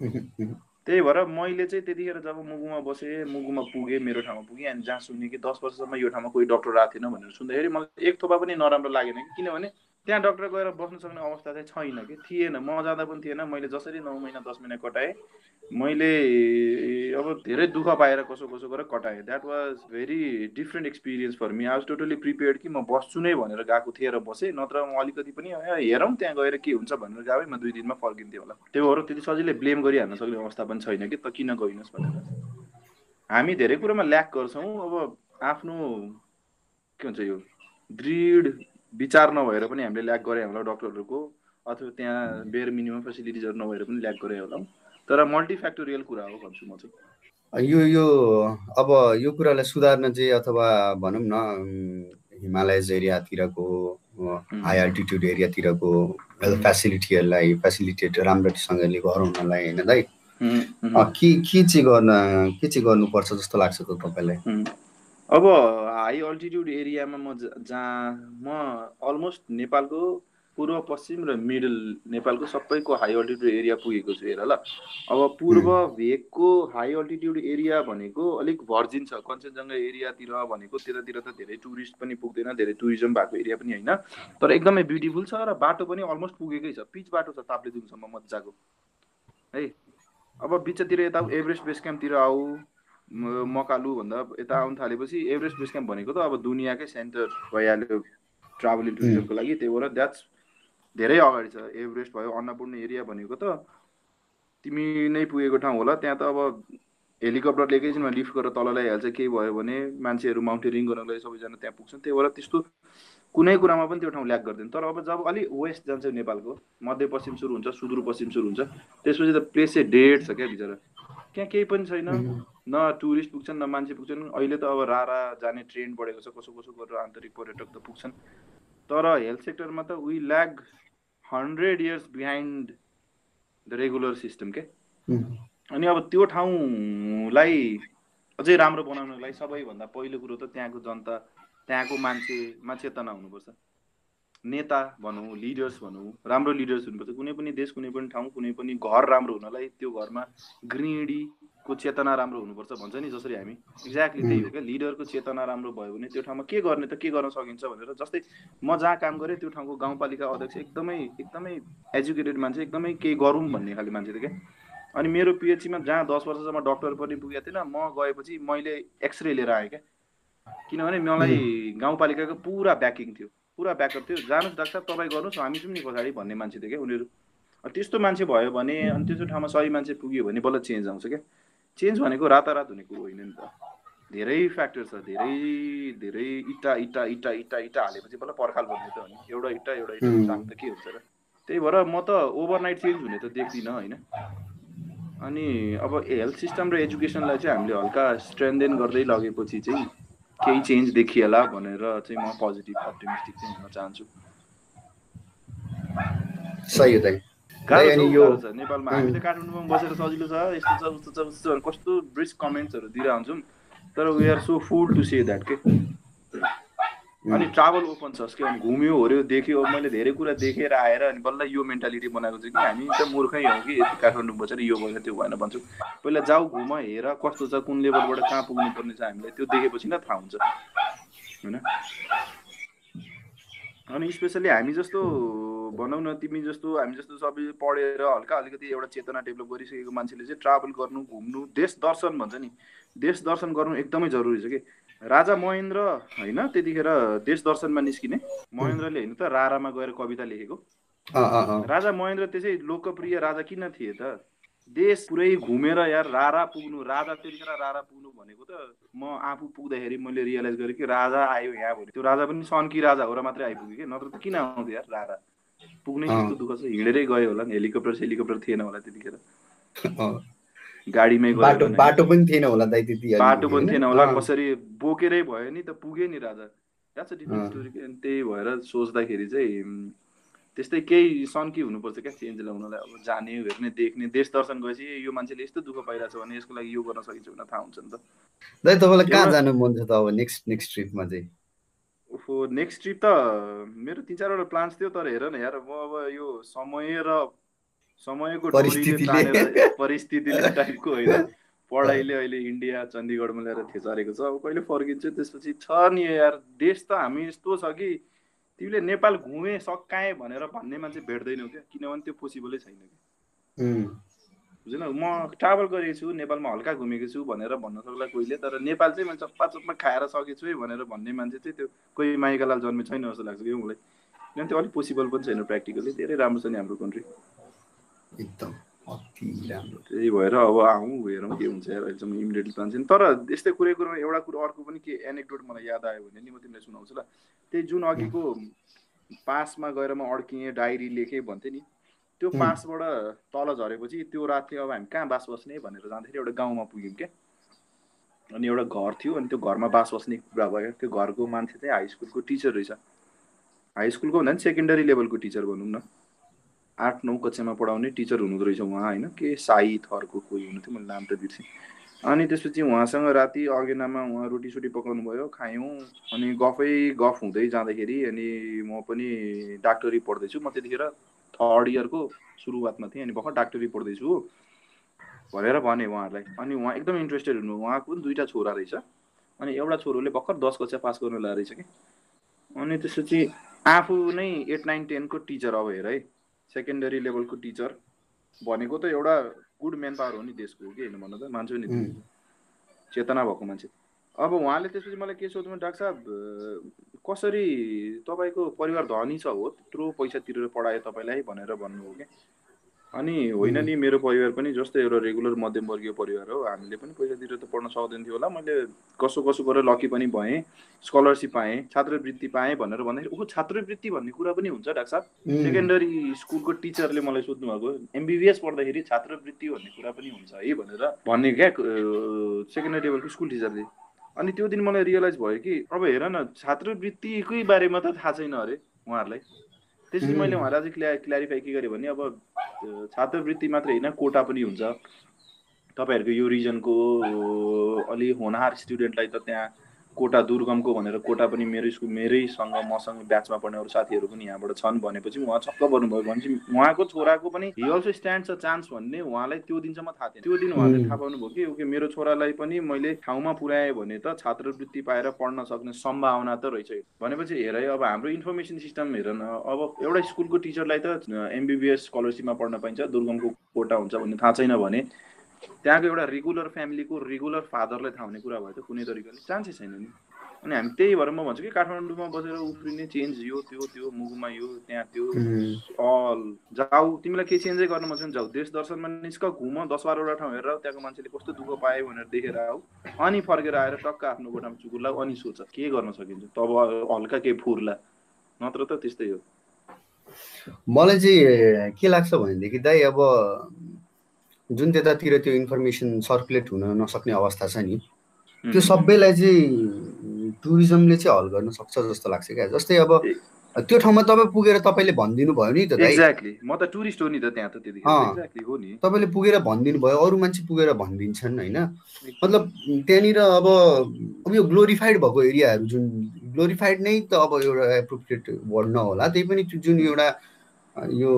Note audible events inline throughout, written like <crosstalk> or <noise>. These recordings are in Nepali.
त्यही भएर मैले चाहिँ त्यतिखेर जब मुगुमा बसेँ मुगुमा पुगेँ मेरो ठाउँमा पुगेँ अनि जहाँ सुन्ने कि दस वर्षसम्म यो ठाउँमा कोही डक्टर आएको थिएन भनेर सुन्दाखेरि मलाई एक थोपा पनि नराम्रो लागेन कि किनभने त्यहाँ डक्टर गएर बस्नु सक्ने अवस्था चाहिँ छैन कि? थिएन। म जाँदा पनि थिएन। मैले जसरी नौ महिना दस महिना कटाएँ। मैले अब धेरै दुःख पाएर कसो कसो गरेर कटाएँ। That was very different experience for me I was totally prepared कि म बस्छु नै भनेर गएको थिएँ र बसेँ। नत्र म अलिकति पनि हेरौँ त्यहाँ गएर के हुन्छ भनेर गएँ। म दुई दिनमा फर्किन्थेँ होला। त्यही भएर त्यति सजिलै ब्लेम गरिहाल्न सक्ने अवस्था पनि छैन कि? त किन गइनस् भनेर। हामी धेरै कुरोमा ल्याक गर्छौँ। अब आफ्नो के भन्छ यो? दृढ विचार नभएर पनि हामीले ल्याक गरे होला डक्टरहरूको अथवा त्यहाँ बेयर मिनिमम फेसिलिटिजहरू नभएर पनि ल्याक गरे होला। तर मल्टिफ्याक्टोरियल कुरा हो भन्छु म चाहिँ। यो यो अब यो कुरालाई सुधार्न चाहिँ अथवा भनौँ न हिमालयज एरियातिरको हाई अल्टिट्युड एरियातिरको फेसिलिटीहरूलाई फेसिलिटेट राम्रोसँगले गराउनलाई होइन दाइ? के के चाहिँ गर्न के चाहिँ गर्नुपर्छ जस्तो लाग्छ त तपाईँलाई? अब हाई अल्टिट्युड एरियामा म जहाँ म अलमोस्ट नेपालको पूर्व पश्चिम र मिडल नेपालको सबैको हाई अल्टिट्युड एरिया पुगेको छु हेर ल। अब पूर्व भेगको हाई अल्टिट्युड एरिया भनेको अलिक भर्जिन छ कञ्चनजङ्घा एरियातिर भनेको त्यतातिर त धेरै टुरिस्ट पनि पुग्दैन धेरै टुरिज्म भएको एरिया पनि होइन। तर एकदमै ब्युटिफुल छ र बाटो पनि अलमोस्ट पुगेकै छ पिच बाटो छ ताप्लेजुङसम्म मजाको। है अब बिचतिर यता एभरेस्ट बेस क्याम्पतिर आऊ। मकालु भन्दा यता आउनु थालेपछि एभरेस्ट बेस क्याम्प भनेको त अब दुनियाँकै सेन्टर भइहाल्यो ट्राभल टुरिज्मको लागि। त्यही भएर द्याट्स धेरै अगाडि छ। एभरेस्ट भयो अन्नपूर्ण एरिया भनेको त। तिमी नै पुगेको ठाउँ होला। त्यहाँ त अब हेलिकप्टरले एकैछिनमा लिफ्ट गरेर तल ल्याइहाल्छ केही भयो भने मान्छेहरू माउन्टेनिङ गर्नको लागि सबैजना त्यहाँ पुग्छन्। त्यही भएर त्यस्तो कुनै कुरामा पनि त्यो ठाउँ ल्याक गर्दैन। तर अब जब अलिक वेस्ट जान्छ नेपालको मध्यपश्चिम सुरु हुन्छ सुदूरपश्चिम सुरु हुन्छ। त्यसपछि त प्लेस चाहिँ डेड छ क्या बिचरा। त्यहाँ केही पनि छैन। न टुरिस्ट पुग्छन् न मान्छे पुग्छन्। अहिले त अब रारा जाने ट्रेन बढेको छ कसो कसो गरेर आन्तरिक पर्यटक त पुग्छन्। तर हेल्थ सेक्टरमा त we lag hundred years behind the regular system के? अनि अब त्यो ठाउँलाई अझै राम्रो बनाउनको लागि सबैभन्दा पहिलो कुरो त त्यहाँको जनता त्यहाँको मान्छेमा चेतना हुनुपर्छ नेता भनौँ लिडर्स भनौँ राम्रो लिडर्स हुनुपर्छ। कुनै पनि देश कुनै पनि ठाउँ कुनै पनि घर राम्रो हुनलाई त्यो घरमा गृहिणी को चेतना राम्रो हुनुपर्छ भन्छ नि जसरी हामी। एक्ज्याक्टली त्यही हो क्या। लिडरको चेतना राम्रो भयो भने त्यो ठाउँमा के गर्ने त के गर्न सकिन्छ भनेर जस्तै म जहाँ काम गरेँ त्यो ठाउँको गाउँपालिका अध्यक्ष एकदमै एकदमै एजुकेटेड मान्छे एकदमै केही गरौँ भन्ने खाले मान्छे थियो क्या। अनि मेरो पिएचसीमा जहाँ दस वर्षसम्म डक्टर पनि पुगेको थिएन म गएपछि मैले एक्सरे लिएर आएँ क्या। किनभने मलाई गाउँपालिकाको पुरा ब्याकिङ थियो। पुरा ब्याकअप थियो। जानुहोस् डाक्टर तपाईँ गर्नुहोस् हामी छौँ नि पछाडि भन्ने मान्छे थियो क्या उनीहरू। त्यस्तो मान्छे भयो भने अनि त्यस्तो ठाउँमा सही मान्छे पुग्यो भने बल्ल चेन्ज आउँछ क्या। चेन्ज भनेको रातारात हुने कुरो होइन नि त। धेरै फ्याक्टर छ धेरै धेरै इटा इटा इटा इटा इटा हालेपछि बल्ल पर्खाल बन्ने त हो एउटा इटा एउटा इटा काम त के हुन्छ र? त्यही भएर म त ओभरनाइट चेन्ज हुने त देख्दिनँ होइन। अनि अब हेल्थ सिस्टम र एजुकेसनलाई चाहिँ हामीले हल्का स्ट्रेन्देन गर्दै लगेपछि चाहिँ केही चेन्ज देखिएला भनेर चाहिँ म पोजिटिभ अप्टिमिस्टिक चाहिँ हुन चाहन्छु। सही हो गाह्रो छ नेपालमा हामी त काठमाडौँमा बसेर सजिलो छ यस्तो छ उस्तो छ उस्तो कस्तो ब्रिस्क कमेन्ट्सहरू दिएर हुन्छौँ तर we are so full to say that के अनि ट्राभल ओपन छ के भने घुम्यो होऱ्यो देख्यो मैले धेरै कुरा देखेर आएर अनि बल्ल यो मेन्टालिटी बनाएको छु कि हामी त मूर्खै हौँ कि यति काठमाडौँ बसेर यो भएन त्यो भएन भन्छु। पहिला जाऊ घुम हेर कस्तो छ कुन लेभलबाट कहाँ पुग्नु पर्ने छ हामीलाई त्यो देखेपछि नै थाहा हुन्छ। होइन? अनि स्पेसली हामी जस्तो भनौँ न तिमी जस्तो हामी जस्तो सबै पढेर हल्का अलिकति एउटा चेतना डेभलप गरिसकेको मान्छेले चाहिँ ट्राभल गर्नु घुम्नु देश दर्शन भन्छ नि। देश दर्शन गर्नु एकदमै जरुरी छ कि। राजा महेन्द्र होइन त्यतिखेर देश दर्शनमा निस्किने। महेन्द्रले होइन त रारामा गएर कविता लेखेको। राजा महेन्द्र त्यसै लोकप्रिय राजा किन थिए त? देश पुरै घुमेर यार रारा पुग्नु राजा त्यतिखेर रारा पुग्नु भनेको त म आफू पुग्दाखेरि मैले रियलाइज गरेँ कि राजा आयो यहाँ भने। त्यो राजा पनि सन्की राजा हो र मात्रै आइपुग्यो कि? नत्र त किन आउँथ्यो यार राजा पुग्नै त्यस्तो दुःख छ हिँडेरै गयो होला नि। हेलिकप्टर सेलिकप्टर थिएन होला त्यतिखेर। गाडीमै गयो बाटो पनि थिएन होला बाटो पनि थिएन होला। कसरी बोकेरै भयो नि त पुग्यो नि राजा। त्यही भएर सोच्दाखेरि चाहिँ त्यस्तै केही सन्की हुनुपर्छ क्या चेन्ज ल्याउनलाई? अब जाने हेर्ने देख्ने देश दर्शन गएपछि यो मान्छेले यस्तो दुःख पाइरहेको छ भने यसको लागि यो गर्न सकिन्छ भने थाहा हुन्छ नि त। दाइ तपाईँलाई कहाँ जानु मन छ त अब नेक्स्ट नेक्स्ट ट्रिपमा चाहिँ? ओहो नेक्स्ट ट्रिप त मेरो तिन चारवटा प्लान्स थियो तर हेर न यार म अब यो समय र समयको परिस्थितिले। <laughs> परिस्थितिले टाइपको होइन। पढाइले अहिले इन्डिया चण्डीगढमा ल्याएर थेचारेको छ। अब कहिले फर्किन्छ त्यसपछि छ नि यार देश त हामी यस्तो छ कि तिमीले नेपाल घुमे सकाएँ भनेर भन्ने मान्छे भेट्दैनौ क्या। किनभने त्यो पोसिबलै छैन कि बुझेन म ट्राभल गरेको छु नेपालमा हल्का घुमेको छु भनेर भन्न सक्ला कोहीले तर नेपाल चाहिँ मैले चप्पा चप्पा खाएर सकेछु है भनेर भन्ने मान्छे चाहिँ त्यो कोही माइकालाल जन्मे छैन जस्तो लाग्छ कि मलाई। किनभने त्यो अलिक पोसिबल पनि छैन प्र्याक्टिकली धेरै राम्रो छ नि हाम्रो कन्ट्री एकदम अति राम्रो। त्यही भएर अब आउँ हेरौँ के हुन्छ यार अहिलेसम्म इमिडिएटली प्लान तर यस्तै कुरै कुरोमा एउटा कुरो अर्को पनि के एनेक्डोट मलाई याद आयो भने नि म तिमीलाई सुनाउँछु ल। त्यही जुन अघिको पासमा गएर म अड्किएँ डायरी लेखेँ भन्थेँ नि त्यो पासबाट तल झरेपछि त्यो रातले अब हामी कहाँ बास बस्ने भनेर जाँदाखेरि एउटा गाउँमा पुग्यौँ क्या अनि एउटा घर थियो अनि त्यो घरमा बास बस्ने कुरा भयो। त्यो घरको मान्छे चाहिँ हाई स्कुलको टिचर रहेछ। हाई स्कुलको भन्दा पनि सेकेन्डरी लेभलको टिचर भनौँ न। आठ नौ कक्षामा पढाउने टिचर हुनुहुँदो रहेछ उहाँ होइन? के साई थरको कोही हुनुहुन्थ्यो? मैले नाम त बिर्सेँ। अनि त्यसपछि उहाँसँग राति अगेनामा उहाँ रोटी सोटी पकाउनु भयो खायौँ। अनि गफै गफ हुँदै जाँदाखेरि अनि म पनि डाक्टरी पढ्दैछु। म त्यतिखेर थर्ड इयरको सुरुवातमा थिएँ। अनि भर्खर डाक्टरी पढ्दैछु भनेर भने उहाँहरूलाई। अनि उहाँ एकदम इन्ट्रेस्टेड हुनु उहाँको पनि दुइटा छोरा रहेछ। अनि एउटा छोरोले भर्खर दस कक्षा पास गर्नु रहेछ कि। अनि त्यसपछि आफू नै एट नाइन टेनको टिचर अब हेर है। सेकेन्डरी लेभलको टिचर भनेको त एउटा गुड म्यान पावर हो नि देशको के होइन भन्नु त मान्छे नि चेतना भएको मान्छे। अब उहाँले त्यसपछि मलाई के सोध्नु डाक्टर साहब कसरी तपाईँको परिवार धनी छ हो? त्यत्रो पैसा तिरेर पढायो तपाईँलाई भनेर भन्नु हो क्या। अनि होइन नि मेरो परिवार पनि जस्तै एउटा रेगुलर मध्यमवर्गीय परिवार हो। हामीले पनि पैसा तिरेर त पढ्न सक्दैन थियो होला। मैले कसो कसो गरेर लकी पनि भएँ स्कलरसिप पाएँ छात्रवृत्ति पाएँ भनेर भन्दाखेरि ऊ छात्रवृत्ति भन्ने कुरा पनि हुन्छ डाक्टर साहब। सेकेन्डरी स्कुलको टिचरले मलाई सोध्नु भएको एमबिबिएस पढ्दाखेरि छात्रवृत्ति भन्ने कुरा पनि हुन्छ है भनेर भन्ने क्या सेकेन्डरी लेभलको स्कुल टिचरले अनि त्यो दिन मलाई रियलाइज भयो कि अब हेर न छात्रवृत्तिकै बारेमा त थाहा छैन अरे उहाँहरूलाई। त्यसपछि मैले उहाँलाई चाहिँ क्ल्या क्ल्यारिफाई के गरेँ भने अब छात्रवृत्ति मात्रै होइन कोटा पनि हुन्छ। तपाईँहरूको यो रिजनको अलि होनहार स्टुडेन्टलाई त त्यहाँ कोटा दुर्गमको भनेर कोटा पनि मेरो स्कुल मेरैसँग मसँग ब्याचमा पढ्ने अरू साथीहरू पनि यहाँबाट छन् भनेपछि उहाँ छक्क पर्नुभयो भनेपछि उहाँको छोराको पनि हि अल्सो स्ट्यान्ड छ चान्स भन्ने उहाँलाई त्यो दिनसम्म थाहा थिएन। त्यो दिन उहाँले थाहा पाउनुभयो कि ओके मेरो छोरालाई पनि मैले ठाउँमा पुऱ्याएँ भने त छात्रवृत्ति पाएर पढ्न सक्ने सम्भावना त रहेछ भनेपछि हेर अब हाम्रो इन्फर्मेसन सिस्टम हेर न अब एउटा स्कुलको टिचरलाई त एमबिबिएस स्कलरसिपमा पढ्न पाइन्छ दुर्गमको कोटा हुन्छ भन्ने थाहा छैन भने त्यहाँको एउटा रेगुलर फ्यामिलीको रेगुलर फादरलाई थाहा हुने कुरा भयो त कुनै तरिकाले। चान्सै छैन नि। अनि हामी त्यही भएर म भन्छु कि काठमाडौँमा बसेर उफ्रिने चेन्ज यो त्यो त्यो मुगुमा यो त्यहाँ त्यो अल जाऊ तिमीलाई केही चेन्जै गर्नु मन छ जाऊ। देश दर्शनमा निस्क घुम दस बाह्रवटा ठाउँ हेरेर त्यहाँको मान्छेले कस्तो दुःख पायो भनेर देखेर आऊ। अनि फर्केर आएर टक्क आफ्नो गोठामा चुकुर्ला अनि सोच के गर्न सकिन्छ? तब हल्का केही फुर्ला। नत्र त त्यस्तै हो। मलाई चाहिँ के लाग्छ भनेदेखि दाइ अब जुन त्यतातिर त्यो इन्फर्मेसन सर्कुलेट हुन नसक्ने अवस्था छ नि त्यो सबैलाई चाहिँ टुरिज्मले चाहिँ हल गर्न सक्छ जस्तो लाग्छ क्या। जस्तै अब त्यो ठाउँमा तपाईँ पुगेर तपाईँले भनिदिनु भयो नि त एक्ज्याक्टली म त टुरिस्ट हो नि त त्यहाँ त त्यतिखेर। हो नि। तपाईँले पुगेर भनिदिनु भयो अरू मान्छे पुगेर भनिदिन्छन् होइन? मतलब त्यहाँनिर अब अब यो ग्लोरिफाइड भएको एरियाहरू जुन ग्लोरिफाइड नै त अब एउटा एप्रोप्रिएट वर्ड नहोला। त्यही पनि जुन एउटा यो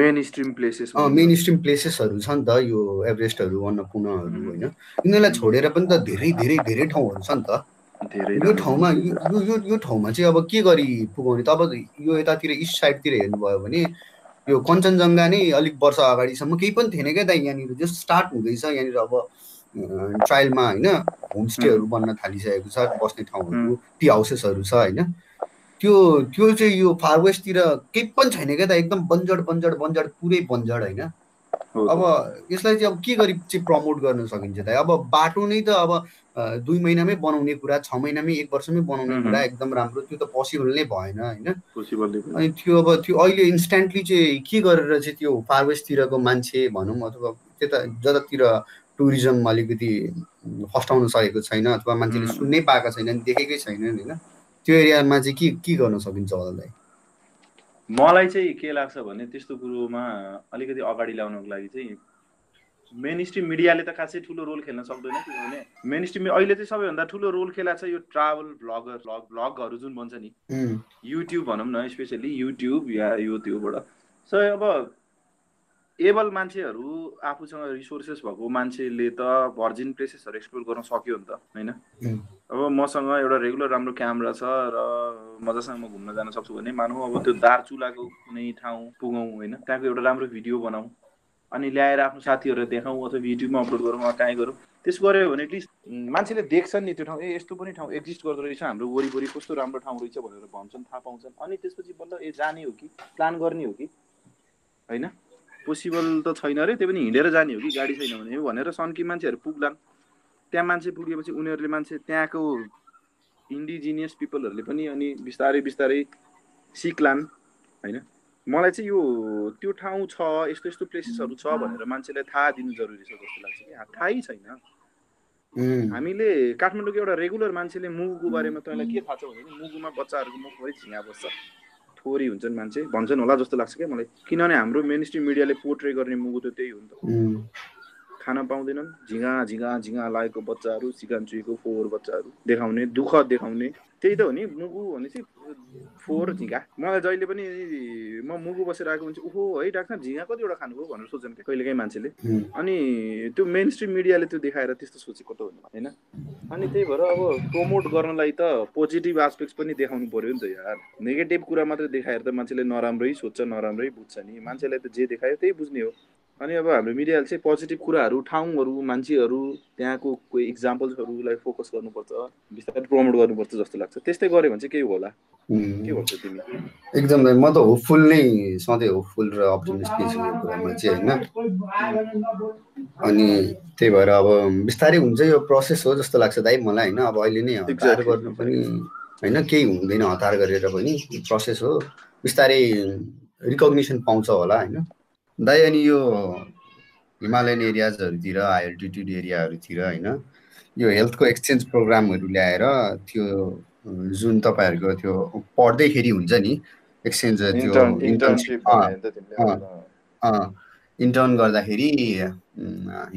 main stream places main stream प्लेसेसहरू छ नि त यो एभरेस्टहरू अन्नपूर्णहरू होइन। यिनीहरूलाई छोडेर पनि त धेरै धेरै धेरै ठाउँहरू छ नि त यो ठाउँमा यो यो यो ठाउँमा चाहिँ अब के गरी पुगाउने त अब यो यतातिर इस्ट साइडतिर हेर्नुभयो भने यो कञ्चनजङ्घा नै अलिक वर्ष अगाडिसम्म केही पनि थिएन क्या त यहाँनिर जस्ट स्टार्ट हुँदैछ यहाँनिर अब ट्रायलमा होइन होमस्टेहरू बन्न थालिसकेको छ बस्ने ठाउँहरू टी हाउसेसहरू छ होइन। त्यो त्यो चाहिँ यो फार वेस्टतिर केही पनि छैन क्या त एकदम बन्जड बन्जड बन्जड पुरै बन्जड होइन। अब यसलाई चाहिँ अब के गरी चाहिँ प्रमोट गर्न सकिन्छ त? अब बाटो नै त अब दुई महिनामै बनाउने कुरा छ महिनामै एक वर्षमै बनाउने कुरा एकदम राम्रो त्यो त पोसिबल नै भएन होइन। अनि त्यो अब त्यो अहिले इन्स्ट्यान्टली चाहिँ के गरेर चाहिँ त्यो फार वेस्टतिरको मान्छे भनौँ अथवा त्यता जतातिर टुरिज्म अलिकति फस्टाउन सकेको छैन अथवा मान्छेले सुन्नै पाएको छैन देखेकै छैनन् होइन। त्यो एरियामा चाहिँ के के गर्न सकिन्छ होला मलाई चाहिँ के लाग्छ भने त्यस्तो कुरोमा अलिकति अगाडि ल्याउनको लागि चाहिँ मेन स्ट्रिम मिडियाले त खासै ठुलो रोल खेल्न सक्दैन किनभने मेन स्ट्रिम अहिले चाहिँ सबैभन्दा ठुलो रोल खेला छ यो ट्राभल भ्लगर भ्लग भ्लगहरू जुन भन्छ नि युट्युब भनौँ न स्पेसली युट्युब या यो त्योबाट सो अब एबल मान्छेहरू आफूसँग रिसोर्सेस भएको मान्छेले त भर्जिन प्लेसेसहरू एक्सप्लोर गर्न सक्यो नि त होइन? अब मसँग एउटा रेगुलर राम्रो क्यामेरा छ र मजासँग म घुम्न जान सक्छु भने मानौँ। अब त्यो दार्चुलाको कुनै ठाउँ पुगौँ होइन त्यहाँको एउटा राम्रो भिडियो बनाऊ अनि ल्याएर आफ्नो साथीहरूलाई देखाउँ अथवा युट्युबमा अपलोड गरौँ कहीँ गरौँ। त्यसो गऱ्यो भने एटलिस्ट मान्छेले देख्छन् नि त्यो ठाउँ ए यस्तो पनि ठाउँ एक्जिस्ट गर्दो रहेछ हाम्रो वरिपरि कस्तो राम्रो ठाउँ रहेछ भनेर भन्छन् थाहा पाउँछन्। अनि त्यसपछि बल्ल ए जाने हो कि प्लान गर्ने हो कि होइन? पोसिबल त छैन अरे त्यो पनि हिँडेर जाने हो कि गाडी छैन भने भनेर सन्की मान्छेहरू पुग्लान्। त्यहाँ मान्छे पुगेपछि उनीहरूले मान्छे त्यहाँको इन्डिजिनियस पिपलहरूले पनि अनि बिस्तारै बिस्तारै सिक्लान् होइन? मलाई चाहिँ यो त्यो ठाउँ छ यस्तो यस्तो प्लेसेसहरू छ भनेर मान्छेलाई थाहा दिनु जरुरी छ जस्तो लाग्छ कि। थाहै छैन। हामीले काठमाडौँको एउटा रेगुलर मान्छेले मुगुको बारेमा तँलाई के थाहा छ भने मुगुमा बच्चाहरूको मुखभरि झिङ्गा बस्छ। थोरै हुन्छन् मान्छे। भन्छन् होला जस्तो लाग्छ क्या मलाई। किनभने हाम्रो मेन स्ट्रिम मिडियाले पोर्ट्रे गर्ने मुगु त त्यही हो नि त। खान पाउँदैनन्। झिँगा झिँगा झिँगा लागेको बच्चाहरू चिकन चुहीको फोहोर बच्चाहरू देखाउने दुःख देखाउने। त्यही त हो नि मुगु भनेपछि फोहोर झिँगा। मलाई जहिले पनि म मुगु बसेर आएको हुन्छ ओहो है डाक्टर झिँगा कतिवटा खानुभयो भनेर सोध्छन् क्या कहिलेकाहीँ मान्छेले। अनि त्यो मेन स्ट्रिम मिडियाले त्यो देखाएर त्यस्तो सोचेको त होइन अनि त्यही भएर अब प्रमोट गर्नलाई त पोजिटिभ आस्पेक्ट्स पनि देखाउनु पऱ्यो नि त यार। नेगेटिभ कुरा मात्रै देखाएर त मान्छेले नराम्रै सोध्छ नराम्रै बुझ्छ नि। मान्छेलाई त जे देखायो त्यही बुझ्ने हो। अनि अब हाम्रो मिडियाले चाहिँ पोजिटिभ कुराहरू ठाउँहरू मान्छेहरू त्यहाँको कोही इक्जाम्पल्सहरूलाई फोकस गर्नुपर्छ बिस्तारै प्रमोट गर्नुपर्छ जस्तो लाग्छ। त्यस्तै गऱ्यो भने चाहिँ केही होला। के भन्छ तिमी? एकदमै म त होपफुल नै सधैँ होपफुल र अप्टिमिस्टिक छु यो कुरामा चाहिँ होइन। अनि त्यही भएर अब बिस्तारै हुन्छ यो प्रोसेस हो जस्तो लाग्छ दाइ मलाई होइन। अब अहिले नै हतार गर्नु पनि होइन केही हुँदैन हतार गरेर पनि। प्रोसेस हो। बिस्तारै रिकग्निसन पाउँछ होला होइन। दाइ अनि यो हिमालयन एरियाजहरूतिर हाई एल्टिट्युड एरियाहरूतिर होइन? यो हेल्थको एक्सचेन्ज प्रोग्रामहरू ल्याएर त्यो जुन तपाईँहरूको त्यो पढ्दैखेरि हुन्छ नि एक्सचेन्ज त्यो इन्टर्न गर्दाखेरि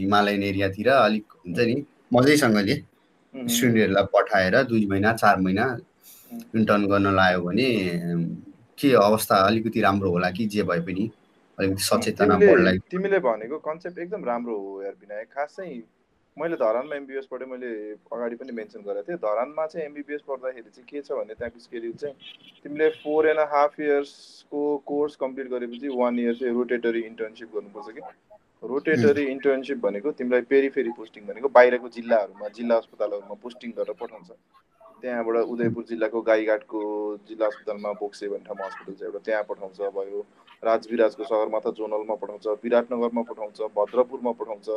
हिमालयन एरियातिर अलिक हुन्छ नि मजैसँगले स्टुडेन्टहरूलाई पठाएर दुई महिना चार महिना इन्टर्न गर्न लायो भने के अवस्था अलिकति राम्रो होला कि जे भए पनि? अलिकति सचेतना बढ्लाई तिमीले भनेको कन्सेप्ट एकदम राम्रो हो यार विनायक खास चाहिँ मैले धरानमा एमबिबिएस पढेँ मैले अगाडि पनि मेन्सन गरेको थिएँ। धरानमा चाहिँ एमबिबिएस पढ्दाखेरि चाहिँ के छ भने त्यहाँको स्केड्युल चाहिँ तिमीले फोर एन्ड हाफ इयर्सको कोर्स कम्प्लिट गरेपछि वान इयर चाहिँ रोटेटरी इन्टर्नसिप गर्नुपर्छ कि। रोटेटरी इन्टर्नसिप भनेको तिमीलाई पेरी फेरि पोस्टिङ भनेको बाहिरको जिल्लाहरूमा जिल्ला अस्पतालहरूमा पोस्टिङ गरेर पठाउँछ। त्यहाँबाट उदयपुर जिल्लाको गाईघाटको जिल्ला अस्पतालमा बोक्से भन्ने ठाउँमा हस्पिटल छ। एउटा त्यहाँ पठाउँछ भयो। राजविराजको सगरमाथा जोनलमा पठाउँछ विराटनगरमा पठाउँछ भद्रपुरमा पठाउँछ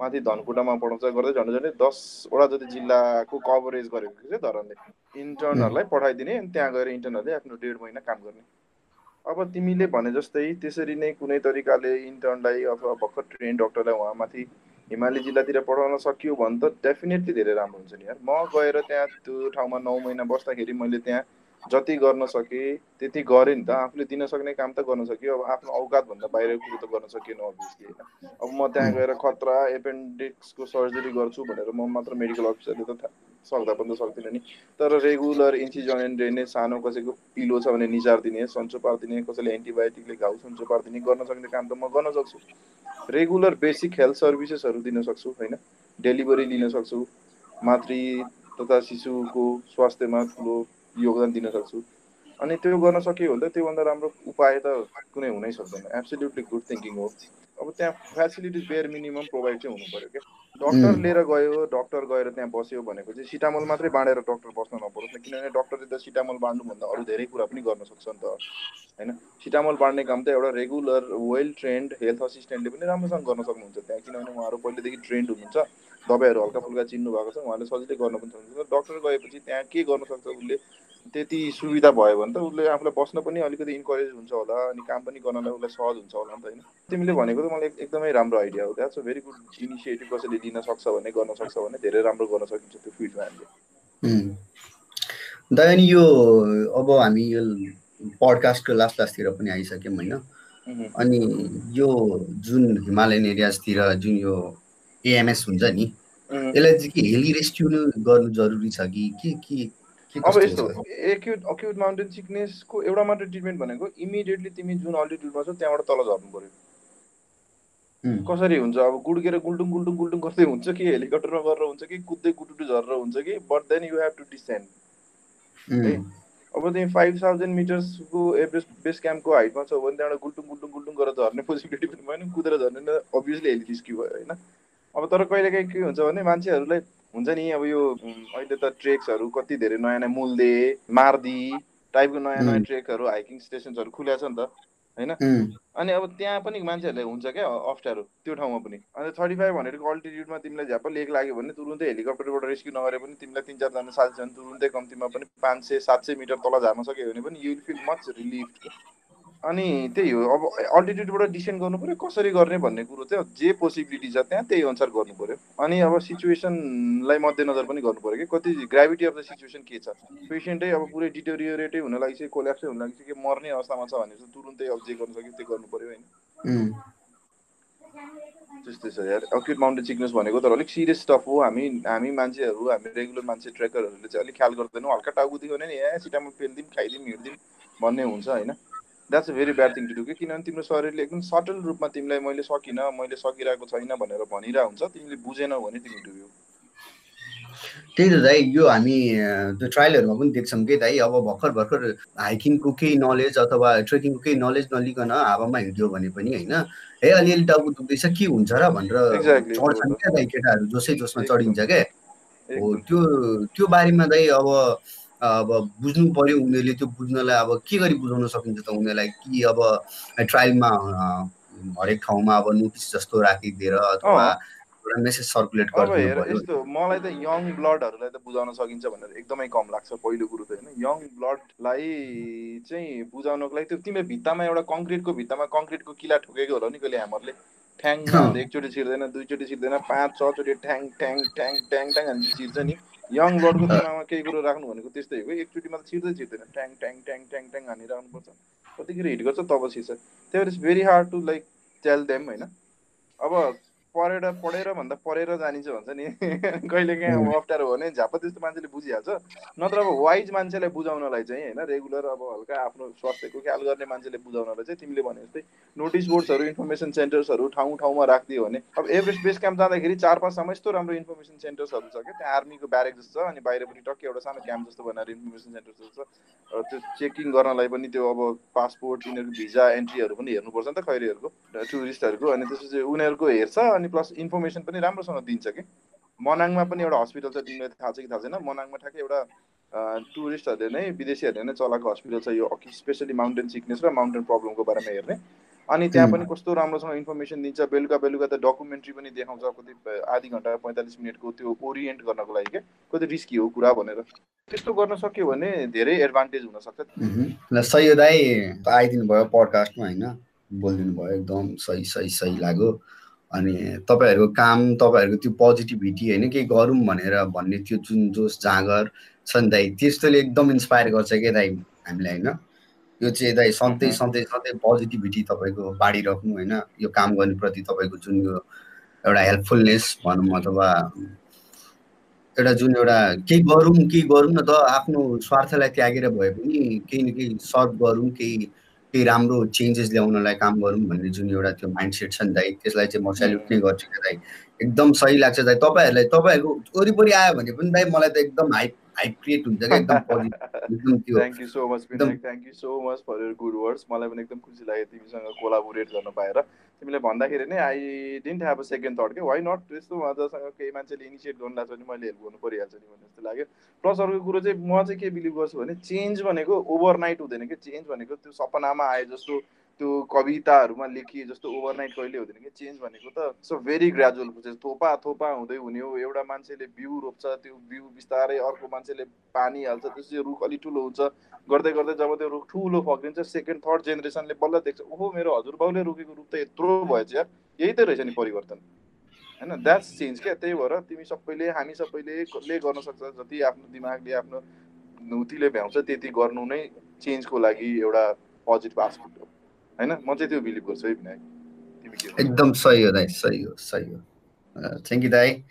माथि धनकुटामा पठाउँछ गर्दै झन्डै झन्डै दसवटा जति जिल्लाको कभरेज गरेको चाहिँ धरनले इन्टर्नहरूलाई पठाइदिने अनि त्यहाँ गएर इन्टर्नहरूले आफ्नो डेढ महिना काम गर्ने। अब तिमीले भने जस्तै त्यसरी नै कुनै तरिकाले इन्टर्नलाई अथवा भर्खर ट्रेन डक्टरलाई उहाँ माथि हिमाली जिल्लातिर पठाउन सकियो भने त डेफिनेटली धेरै राम्रो हुन्छ नि यार। म गएर त्यहाँ त्यो ठाउँमा नौ महिना बस्दाखेरि मैले त्यहाँ जति गर्न सकेँ त्यति गरेँ नि त आफूले दिन सक्ने काम त गर्न सक्यो। अब आफ्नो औकातभन्दा बाहिर कुरो त गर्न सकिएन अभियसली होइन। अब म त्यहाँ गएर खतरा एपेन्डिक्सको सर्जरी गर्छु भनेर म मात्र मेडिकल अफिसरले त सक्दा पनि त सक्दिनँ नि। तर रेगुलर इन्सिजन एन्ड ड्रेनेज सानो कसैको पिलो छ भने निचारिदिने सन्चो पारिदिने कसैले एन्टिबायोटिकले घाउ सन्चो पारिदिने गर्न सक्ने काम त म गर्न सक्छु। रेगुलर बेसिक हेल्थ सर्भिसेसहरू दिन सक्छु होइन? डेलिभरी लिन सक्छु। मातृ तथा शिशुको स्वास्थ्यमा ठुलो योगदान दिन सक्छु। अनि त्यो गर्न सक्यो भने त त्योभन्दा राम्रो उपाय त कुनै हुनै सक्दैन। एब्सोल्युटली गुड थिङ्किङ हो। अब त्यहाँ फेसिलिटिज बेयर मिनिमम प्रोभाइड चाहिँ हुनु पऱ्यो क्या डक्टर लिएर गयो डक्टर गएर त्यहाँ बस्यो भनेको चाहिँ सिटामोल मात्रै बाँडेर डक्टर बस्न नपरोस् न। किनभने डक्टरले त सिटामोल बाँड्नुभन्दा अरू धेरै कुरा पनि गर्न सक्छ नि त। होइन? सिटामोल बाँड्ने काम त एउटा रेगुलर वेल ट्रेन्ड हेल्थ असिस्टेन्टले पनि राम्रोसँग गर्न सक्नुहुन्छ त्यहाँ। किनभने उहाँहरू पहिलेदेखि ट्रेन्ड हुनुहुन्छ। दबाईहरू हल्का फुल्का चिन्नु भएको छ। उहाँले सजिलै गर्न पनि सक्नुहुन्छ। डक्टर गएपछि त्यहाँ के गर्न सक्छ उसले? त्यति सुविधा भयो भने त उसले आफूलाई बस्न पनि अलिकति इन्करेज हुन्छ होला अनि काम पनि गर्नलाई उसलाई सहज हुन्छ होला नि त होइन। तिमीले भनेको त मलाई एकदमै राम्रो आइडिया हो that's a very good initiative कसैले लिन सक्छ भने गर्न सक्छ भने धेरै राम्रो गर्न सकिन्छ त्यो फिल्डमा हामीले। दाइ अनि यो अब हामी यो पडकास्टको लास्ट लास्टतिर पनि आइसक्यौँ होइन। अनि यो जुन हिमालयन एरियाजतिर जुन यो एएमएस हुन्छ नि यसलाई चाहिँ के हेली रेस्क्यु गर्नु जरुरी छ कि के के अब यस्तो एक्युट अक्युट माउन्टेन सिकनेसको एउटा मात्र ट्रिटमेन्ट भनेको इमिडिएटली तिमी जुन अल्टिट्युडमा छौ त्यहाँबाट तल झर्नु पऱ्यो। कसरी हुन्छ? अब गुड्केर गुल्टुङ गुल्टुङ गुल्टुङ गर्दै हुन्छ कि हेलिकप्टरमा गरेर हुन्छ कि कुद्दै गुटुटु झरेर हुन्छ कि? But then you have to descend है? अब तिमी फाइभ थाउजन्ड मिटर्सको एभरेज बेस क्याम्पको हाइटमा छौ भने त्यहाँबाट गुल्टुङ गुल्टुङ गुल्टुङ गरेर झर्ने <laughs> पोसिबिलिटी पनि भएन। कुदेर झर्ने अभियसली हेली रिस्क्यु भयो होइन? अब तर कहिले काहीँ के हुन्छ भने मान्छेहरूलाई हुन्छ नि अब यो अहिले त ट्रेक्सहरू कति धेरै नयाँ नयाँ मुल्दे मार्दी टाइपको नयाँ नयाँ ट्रेकहरू हाइकिङ स्टेसन्सहरू खुल्या छ नि त होइन? अनि अब त्यहाँ पनि मान्छेहरूलाई हुन्छ क्या अप्ठ्यारो त्यो ठाउँमा पनि। अन्त थर्टी फाइभ हन्ड्रेडको अल्टिट्युडमा तिमीलाई झ्याप लेक लाग्यो भने तुरुन्तै हेलिकप्टरबाट रेस्क्यु नगरे पनि तिमीलाई तिन चारजना साथीजना तुरुन्तै कम्तीमा पनि पाँच सय सात सय मिटर तल झार्न सक्यो भने पनि यु फिल मच रिलिफ अनि त्यही हो अब अल्टिट्युडबाट डिसेन्ड गर्नु पऱ्यो कसरी गर्ने भन्ने कुरो चाहिँ जे पोसिबिलिटी छ त्यहाँ त्यही अनुसार गर्नु पऱ्यो। अनि अब सिचुएसनलाई मध्यनजर पनि गर्नु पऱ्यो कि कति ग्राभिटी अफ द सिचुएसन के छ। पेसेन्टै अब पुरै डिटोरियोरेटै हुन लागिसक्यो कोल्याप्सै हुन लागिसक्यो कि मर्ने अवस्थामा छ भने चाहिँ तुरुन्तै अब जे गर्नु सक्यो त्यो गर्नु पऱ्यो होइन। त्यस्तै छ यार। अक्युट माउन्टेन सिकनेस भनेको त अलिक सिरियस स्टफ हो। हामी हामी मान्छेहरू हामी रेगुलर मान्छे ट्रेकरहरूले चाहिँ अलिक ख्याल गर्दैनौँ। हल्का टाउको दियो भने ए सिटामा पेलिदिउँ खाइदिउँ हिँड्दिउँ भन्ने हुन्छ होइन। That's a very bad thing to do कि किनभने तिम्रो शरीरले एकदम सटल रूपमा तिमीलाई मैले सकिनँ मैले सकिरहेको छैन भनेर भनिरहेको हुन्छ तिमीले बुझेनौ भने तिमी डुब्यौ त्यही त दाइ यो हामी त्यो ट्रायलहरूमा पनि देख्छौँ कि दाइ अब भर्खर भर्खर हाइकिङको केही नलेज अथवा ट्रेकिङको केही नलेज नलिकन हावामा हिँड्यो भने पनि होइन है अलिअलि टाउको दुख्दैछ के हुन्छ र भनेर चढ्छन् क्या दाइ केटाहरू जोसै जोसमा चढिन्छ क्या। हो त्यो त्यो बारेमा दाइ अब अब बुझ्नु पर्यो उनीहरूले त्यो बुझ्नलाई अब के गरी बुझाउन सकिन्छ त उनीहरूलाई? कि अब ट्रायलमा हरेक ठाउँमा अब नोटिस जस्तो राखिदिएर अथवा एउटा मेसेज सर्कुलेट गर्नु यस्तो मलाई त यङ ब्लडहरूलाई त बुझाउन सकिन्छ भनेर एकदमै कम लाग्छ पहिलो कुरो त होइन। यङ ब्लडलाई चाहिँ बुझाउनको लागि त्यो तिम्रो भित्तामा एउटा कङ्क्रिटको भित्तामा कङ्क्रिटको किला ठोकेको होला नि कहिले हामीहरूले ठ्याङ एकचोटि छिर्दैन दुईचोटि छिर्दैन पाँच छचोटि ठ्याङ ठ्याङ ठ्याङ ट्याङ ट्याङ हान्छ छिर्छ नि। यङ ब्लडको दिमागमा केही कुरो राख्नु भनेको त्यस्तै हो एकचोटिमा त छिर्दै छिर्दैन। ट्याङ ट्याङ ट्याङ ट्याङ ट्याङ हानिराख्नुपर्छ कतिखेर हिट गर्छ तब छिर्छ त्यही भएर it's very hard to like tell them होइन? अब पढेर पढेर भन्दा पढेर जानिन्छ भन्छ नि। <laughs> कहिले काहीँ अब अप्ठ्यारो हो भने झ्याप त्यस्तो मान्छेले बुझिहाल्छ। नत्र अब वाइज मान्छेलाई बुझाउनलाई चाहिँ होइन रेगुलर अब हल्का आफ्नो स्वास्थ्यको ख्याल गर्ने मान्छेले बुझाउनलाई चाहिँ तिमीले भने जस्तै नोटिस बोर्ड्सहरू इन्फर्मेसन सेन्टर्सहरू ठाउँ ठाउँमा राखिदियो भने अब एभरेस्ट बेस क्याम्प जाँदाखेरि चार पाँचसम्म यस्तो राम्रो इन्फर्मेसन सेन्टर्सहरू छ क्या। त्यहाँ आर्मीको ब्यारेक जस्तो छ अनि बाहिरपट्टि टक्कै एउटा सानो क्याम्प जस्तो बनाएर इन्फर्मेसन सेन्टर्सहरू छ। त्यो चेकिङ गर्नलाई पनि त्यो अब पासपोर्ट यिनीहरूको भिजा एन्ट्रीहरू पनि हेर्नुपर्छ नि त खैरीहरूको टुरिस्टहरूको अनि त्यसपछि उनीहरूको हेर्छ अनि अनि प्लस इन्फर्मेसन पनि राम्रोसँग दिन्छ कि। मनाङमा पनि एउटा हस्पिटल छ तिमीलाई थाहा छ कि थाहा छैन? मनाङमा ठ्याक्कै एउटा टुरिस्टहरूले नै विदेशीहरूले नै चलाएको हस्पिटल छ यो स्पेसली माउन्टेन सिकनेस र माउन्टेन प्रब्लमको बारेमा हेर्ने। अनि त्यहाँ पनि कस्तो राम्रोसँग इन्फर्मेसन दिन्छ? बेलुका बेलुका त डकुमेन्ट्री पनि देखाउँछ कति आधी घन्टा पैँतालिस मिनटको त्यो ओरिएन्ट गर्नको लागि क्या कति रिस्की हो कुरा भनेर। त्यस्तो गर्न सक्यो भने धेरै एडभान्टेज हुनसक्छ सही दाई आइदिनु भयो पडकास्टमा होइन? बोलिदिनु भयो एकदम सही सही सही लाग्यो। अनि तपाईँहरूको काम तपाईँहरूको त्यो पोजिटिभिटी होइन केही गरौँ भनेर भन्ने त्यो जुन जोस जाँगर छ नि दाइ त्यस्तोले एकदम इन्सपायर गर्छ क्या दाइ हामीलाई होइन? यो चाहिँ दाइ सधैँ सधैँ सधैँ पोजिटिभिटी तपाईँको बाँडिराख्नु होइन यो काम गर्नेप्रति तपाईँको जुन यो एउटा हेल्पफुलनेस भनौँ अथवा एउटा जुन एउटा केही गरौँ केही गरौँ न त आफ्नो स्वार्थलाई त्यागेर भए पनि केही न केही सर्भ गरौँ केही केही राम्रो चेन्जेस ल्याउनलाई काम गरौँ भन्ने जुन एउटा त्यो माइन्ड सेट छ नि दाइ त्यसलाई चाहिँ म सेल्युट नै गर्छु क्या दाइ। एकदम सही लाग्छ दाइ। तपाईँहरूलाई तपाईँहरूको वरिपरि आयो भने पनि दाइ मलाई त एकदम हाइप हाइप क्रिएट हुन्छ क्या एकदम एकदम त्यो thank you so much thank you so much for your good words मलाई पनि एकदम खुसी लाग्यो तिमीसँग कोलाबोरेट गर्न पाएर। तिमीले भन्दाखेरि नै I didn't have a second thought के वाइ नट यस्तो मजासँग केही मान्छेले इनिसिएट गर्नु लाग्छ भने मैले हेल्प गर्नु परिहाल्छ नि भन्ने जस्तो लाग्यो। प्लस अर्को कुरो चाहिँ म चाहिँ के बिलिभ गर्छु भने चेन्ज भनेको ओभरनाइट हुँदैन कि? चेन्ज भनेको त्यो सपनामा आए जस्तो त्यो कविताहरूमा लेखिए जस्तो ओभरनाइट कहिले हुँदैन कि? चेन्ज भनेको त सो भेरी ग्रेजुअल प्रोसेस थोपा थोपा हुँदै हुने हो। एउटा मान्छेले बिउ रोप्छ त्यो बिउ बिस्तारै अर्को मान्छेले पानी हाल्छ त्यसपछि रुख अलिक ठुलो हुन्छ। गर्दै गर्दै जब त्यो रुख ठुलो फक्रिन्छ सेकेन्ड थर्ड जेनेरेसनले बल्ल देख्छ ओहो मेरो हजुरबाउले रोकेको रुख त यत्रो भएछ यार। यही त रहेछ नि परिवर्तन। होइन? द्याट्स चेन्ज क्या। त्यही भएर तिमी सबैले हामी सबैले गर्न सक्छ। जति आफ्नो दिमागले आफ्नो नुतीले भ्याउँछ त्यति गर्नु नै चेन्जको लागि एउटा पोजिटिभ आस्पेक्ट हो। होइन? म चाहिँ त्यो बिलिभ गर्छु है विनायक। एकदम सही हो दाइ सही हो सही हो। थ्याङ्क यू दाई।